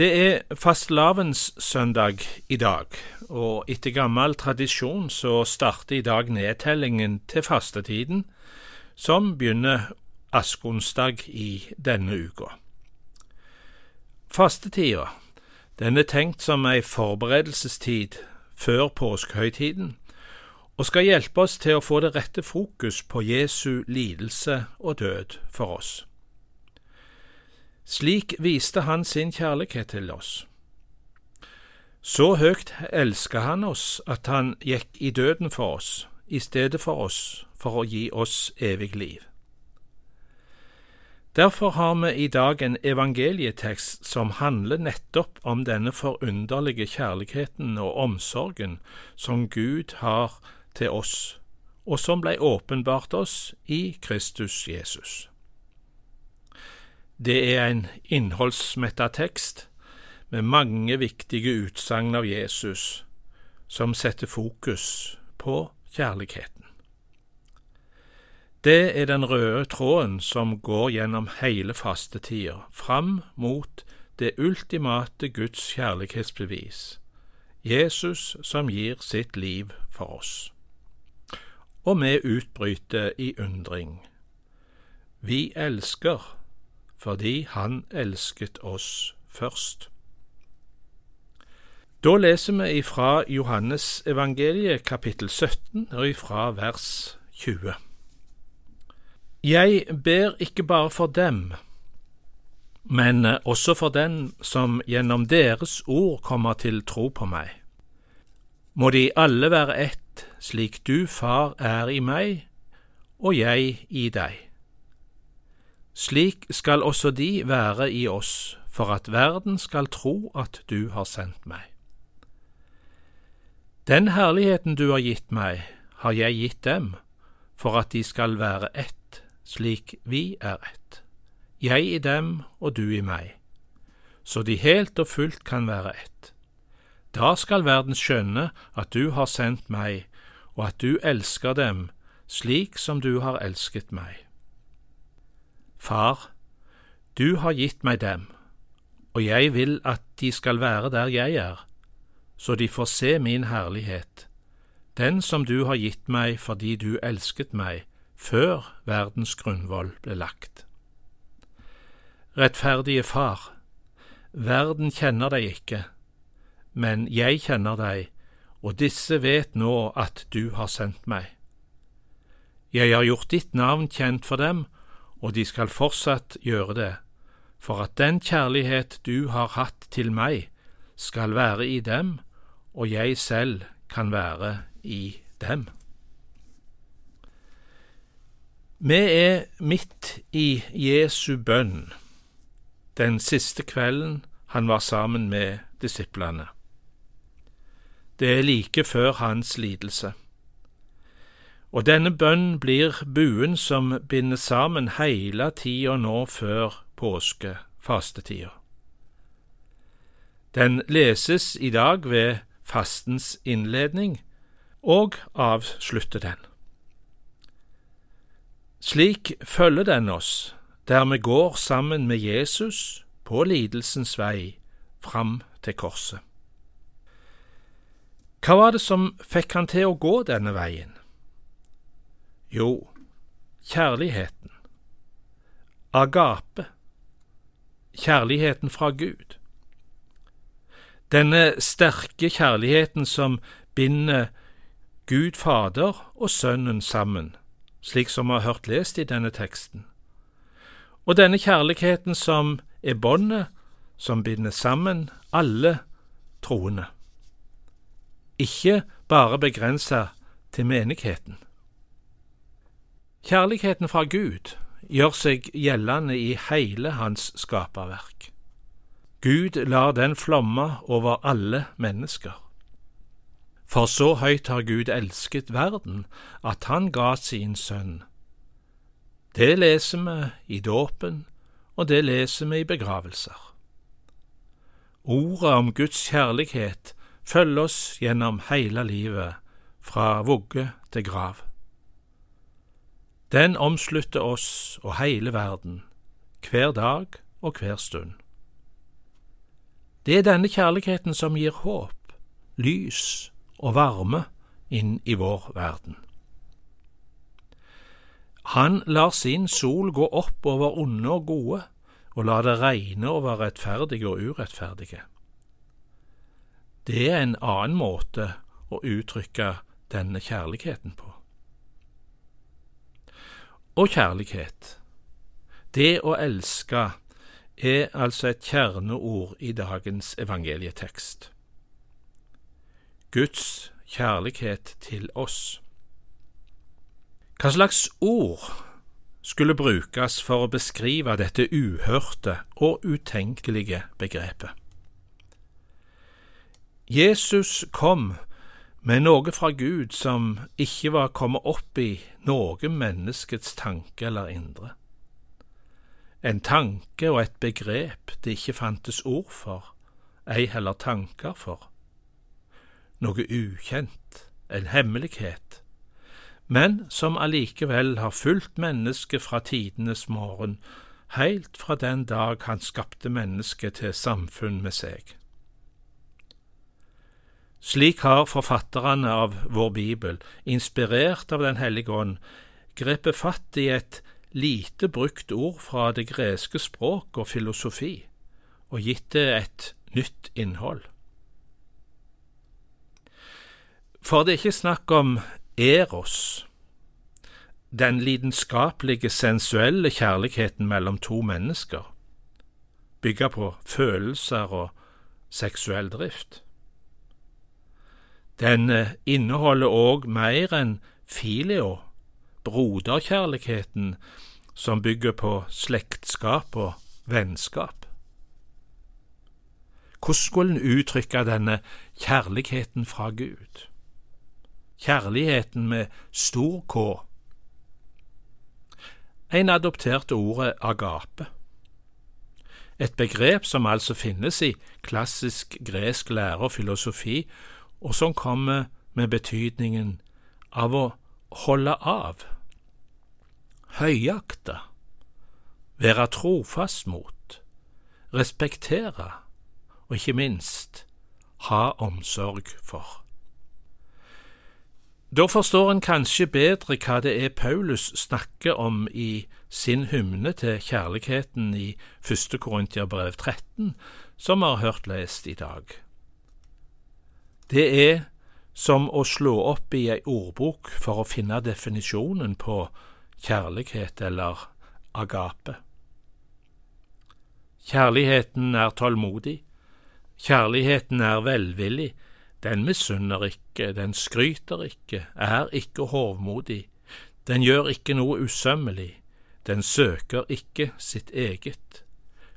Det er fastelavnssøndag i dag, og etter gammel tradisjon så starter i dag nedtellingen til fastetiden, som begynner askonsdag i denne uka. Fastetida den er tenkt som ei forberedelsestid før påskehøytiden, og skal hjelpe oss til å få det rette fokus på Jesu lidelse og død for oss. Slik viste han sin kjærlighet til oss. Så høyt elska han oss at han gikk i døden for oss, i stedet for oss, for å gi oss evig liv. Derfor har vi i dag en evangelietekst som handler nettopp om denne forunderlige kjærligheten og omsorgen som Gud har til oss, og som blei åpenbart oss i Kristus Jesus. Det er en innholdsmetta tekst med mange viktige utsagn av Jesus som setter fokus på kjærligheten. Det er den røde tråden som går gjennom hele fastetida, fram mot det ultimate Guds kjærlighetsbevis, Jesus som gir sitt liv for oss. Og vi utbryter i undring. Vi elsker fordi Han elsket oss først. Da leser vi ifra Johannes evangeliet kapittel 17 og ifra vers 20. Jeg ber ikke bare for dem, men også for den som gjennom deres ord kommer til tro på meg. Må de alle være ett, slik du, Far, er i meg og jeg i deg. Slik skal også de være i oss, for at verden skal tro at du har sendt meg. Den herligheten du har gitt meg, har jeg gitt dem, for at de skal være ett slik vi er ett, jeg i dem og du i meg, så de helt og fullt kan være ett. Da skal verden skjønne at du har sendt meg, og at du elsker dem slik som du har elsket meg. Far, du har gitt meg dem, og jeg vil at de skal være der jeg er, så de får se min herlighet, den som du har gitt meg fordi du elsket meg før verdens grunnvoll ble lagt. Rettferdige Far, verden kjenner deg ikke, men jeg kjenner deg, og disse vet nå at du har sendt meg. Jeg har gjort ditt navn kjent for dem, og de skal fortsatt gjøre det, for at den kjærlighet du har hatt til meg, skal være i dem, og jeg selv kan være i dem. Vi er midt i Jesu bønn, den siste kvelden han var sammen med disiplene. Det er like før hans lidelse. Og denne bønn blir buen som binder sammen hele tida nå før påskefastetida. Den leses i dag ved fastens innledning og avslutter den. Slik følger den oss der vi går sammen med Jesus på lidelsens vei fram til korset. Hva var det som fikk han til å gå denne veien? Jo, kjærligheten. Agape. Kjærligheten fra Gud. Denne sterke kjærligheten som binder Gud Fader og Sønnen sammen slik som vi har hørt lest i denne teksten. Og denne kjærligheten som er båndet som binder sammen alle troende, ikke bare begrensa til menigheten. Kjærligheten fra Gud gjør seg gjeldende i hele hans skaperverk. Gud lar den flomme over alle mennesker. For så høyt har Gud elsket verden, at han ga sin sønn. Det leser vi i dåpen, og det leser vi i begravelser. Ordet om Guds kjærlighet følger oss gjennom hele livet, fra vugge til grav. Den omslutter oss og hele verden, hver dag og hver stund. Det er denne kjærligheten som gir håp, lys og varme inn i vår verden. Han lar sin sol gå opp over onde og gode, og lar det regne over rettferdige og urettferdige. Det er en annen måte å uttrykke denne kjærligheten på. Og kjærlighet, det å elske, er altså et kjerneord i dagens evangelietekst. Guds kjærlighet til oss. Hva slags ord skulle brukes for å beskrive dette uhørte og utenkelige begrepet? Jesus kom med noe fra Gud som ikke var kommet opp i noe menneskets tanke eller indre. En tanke og et begrep det ikke fantes ord for, ei heller tanker for. Noe ukjent, en hemmelighet, men som allikevel har fulgt mennesket fra tidenes morgen, heilt fra den dag han skapte mennesket til samfunn med seg. Slik har forfatterne av vår bibel, inspirert av Den hellige ånd, grepet fatt i et lite brukt ord fra det greske språk og filosofi, og gitt det et nytt innhold. For det er ikke snakk om eros, den lidenskapelige, sensuelle kjærligheten mellom to mennesker, bygga på følelser og seksuell drift. Den eh, inneholder òg mer enn filio, broderkjærligheten som bygger på slektskap og vennskap. Hvordan skulle en uttrykke denne kjærligheten fra Gud? Kjærligheten med stor K. En adopterte ordet agape, et begrep som altså finnes i klassisk gresk lære og filosofi, og som kommer med betydningen av å holde av, høyakte, være trofast mot, respektere og ikke minst ha omsorg for. Da forstår en kanskje bedre hva det er Paulus snakker om i sin hymne til kjærligheten i første Korintiabrev 13, som vi har hørt lest i dag. Det er som å slå opp i ei ordbok for å finne definisjonen på kjærlighet eller agape. Kjærligheten er tålmodig, kjærligheten er velvillig, den misunner ikke, den skryter ikke, er ikke hovmodig, den gjør ikke noe usømmelig, den søker ikke sitt eget,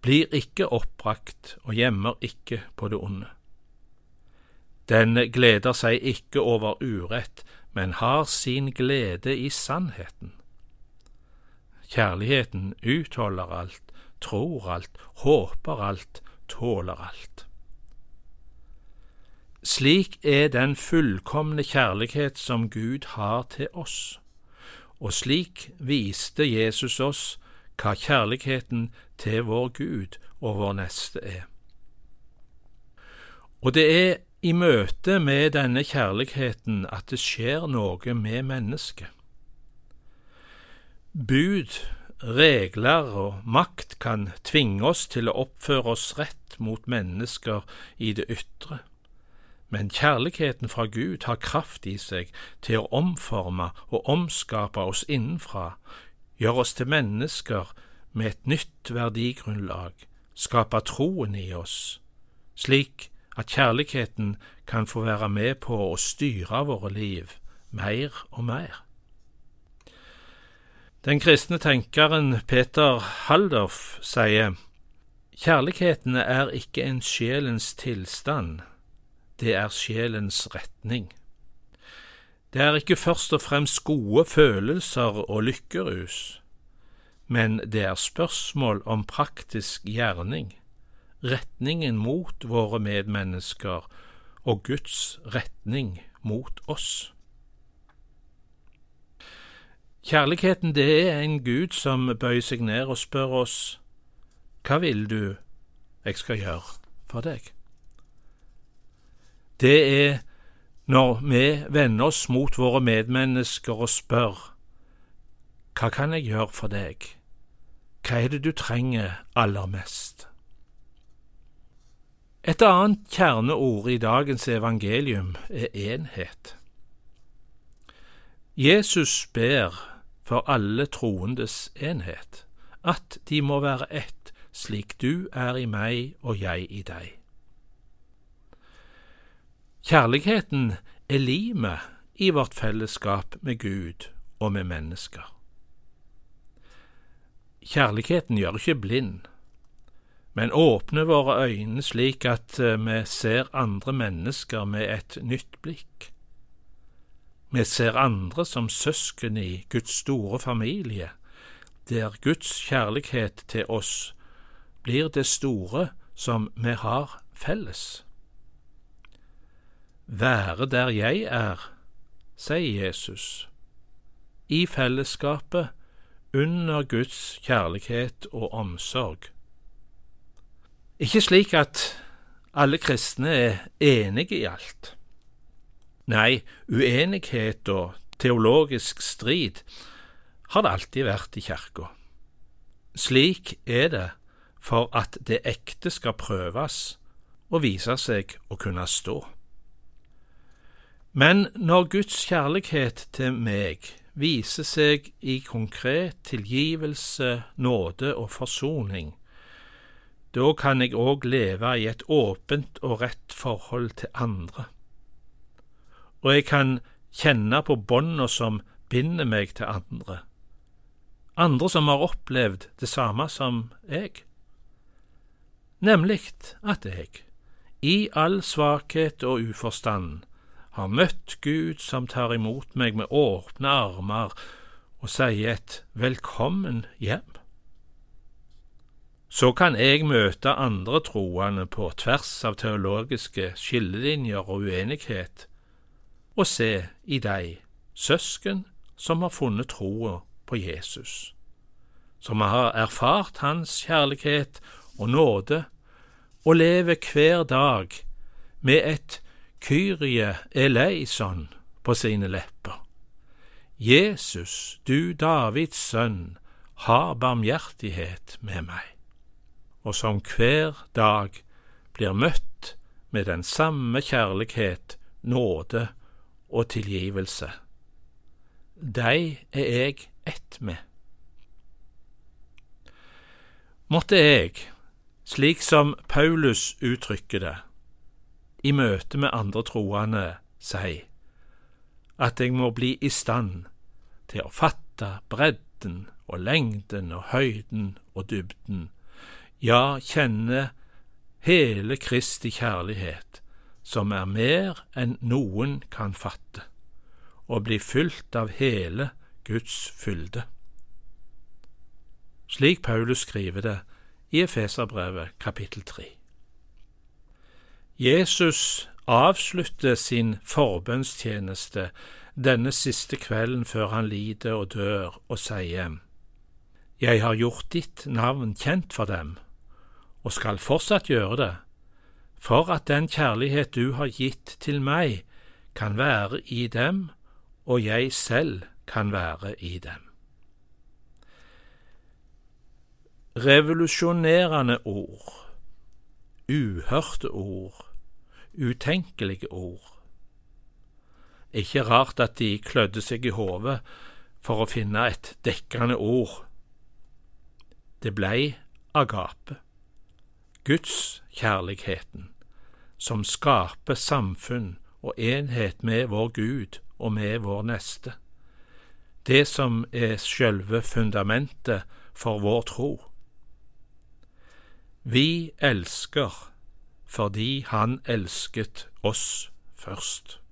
blir ikke oppbrakt og gjemmer ikke på det onde. Den gleder seg ikke over urett, men har sin glede i sannheten. Kjærligheten utholder alt, tror alt, håper alt, tåler alt. Slik er den fullkomne kjærlighet som Gud har til oss, og slik viste Jesus oss hva kjærligheten til vår Gud og vår neste er. Og det er i møte med denne kjærligheten at det skjer noe med mennesket. Bud, regler og makt kan tvinge oss til å oppføre oss rett mot mennesker i det ytre, men kjærligheten fra Gud har kraft i seg til å omforme og omskape oss innenfra, gjøre oss til mennesker med et nytt verdigrunnlag, skape troen i oss, slik at kjærligheten kan få være med på å styre våre liv mer og mer. Den kristne tenkeren Peter Haldorf sier kjærligheten er ikke en sjelens tilstand, det er sjelens retning. Det er ikke først og fremst gode følelser og lykkerus, men det er spørsmål om praktisk gjerning retningen mot våre medmennesker og Guds retning mot oss. Kjærligheten, det er en Gud som bøyer seg ned og spør oss, Hva vil du jeg skal gjøre for deg? Det er når vi vender oss mot våre medmennesker og spør Hva kan jeg gjøre for deg? Hva er det du trenger aller mest? Et annet kjerneord i dagens evangelium er enhet. Jesus ber for alle troendes enhet, at de må være ett, slik du er i meg og jeg i deg. Kjærligheten er limet i vårt fellesskap med Gud og med mennesker. Kjærligheten gjør ikke blind, men åpne våre øyne slik at eh, vi ser andre mennesker med et nytt blikk. Vi ser andre som søsken i Guds store familie, der Guds kjærlighet til oss blir det store som vi har felles. Være der jeg er, sier Jesus, i fellesskapet under Guds kjærlighet og omsorg. Ikke slik at alle kristne er enige i alt. Nei, uenighet og teologisk strid har det alltid vært i kirka. Slik er det for at det ekte skal prøves og vise seg å kunne stå. Men når Guds kjærlighet til meg viser seg i konkret tilgivelse, nåde og forsoning, da kan jeg òg leve i et åpent og rett forhold til andre. Og jeg kan kjenne på bånda som binder meg til andre, andre som har opplevd det samme som jeg, nemlig at jeg, i all svakhet og uforstand, har møtt Gud som tar imot meg med åpne armer og sier et velkommen hjem. Så kan jeg møte andre troende på tvers av teologiske skillelinjer og uenighet, og se i deg søsken som har funnet troa på Jesus, som har erfart Hans kjærlighet og nåde, og lever hver dag med et Kyrie eleison på sine lepper. Jesus, du Davids sønn, ha barmhjertighet med meg, og som hver dag blir møtt med den samme kjærlighet, nåde og tilgivelse. De er jeg ett med. Måtte jeg, slik som Paulus uttrykker det, i møte med andre troende si at jeg må bli i stand til å fatte bredden og lengden og høyden og dybden, ja, kjenne hele Kristi kjærlighet, som er mer enn noen kan fatte, og bli fylt av hele Guds fylde. Slik Paulus skriver det i Efeserbrevet kapittel 3. Jesus avslutter sin forbønnstjeneste denne siste kvelden før han lider og dør, og sier, Jeg har gjort ditt navn kjent for dem, og skal fortsatt gjøre det, for at den kjærlighet du har gitt til meg, kan være i dem, og jeg selv kan være i dem. Revolusjonerende ord uhørte ord, utenkelige ord. Ikke rart at de klødde seg i hodet for å finne et dekkende ord. Det blei agape, Guds kjærligheten, som skaper samfunn og enhet med vår Gud og med vår neste. Det som er sjølve fundamentet for vår tro. Vi elsker fordi Han elsket oss først.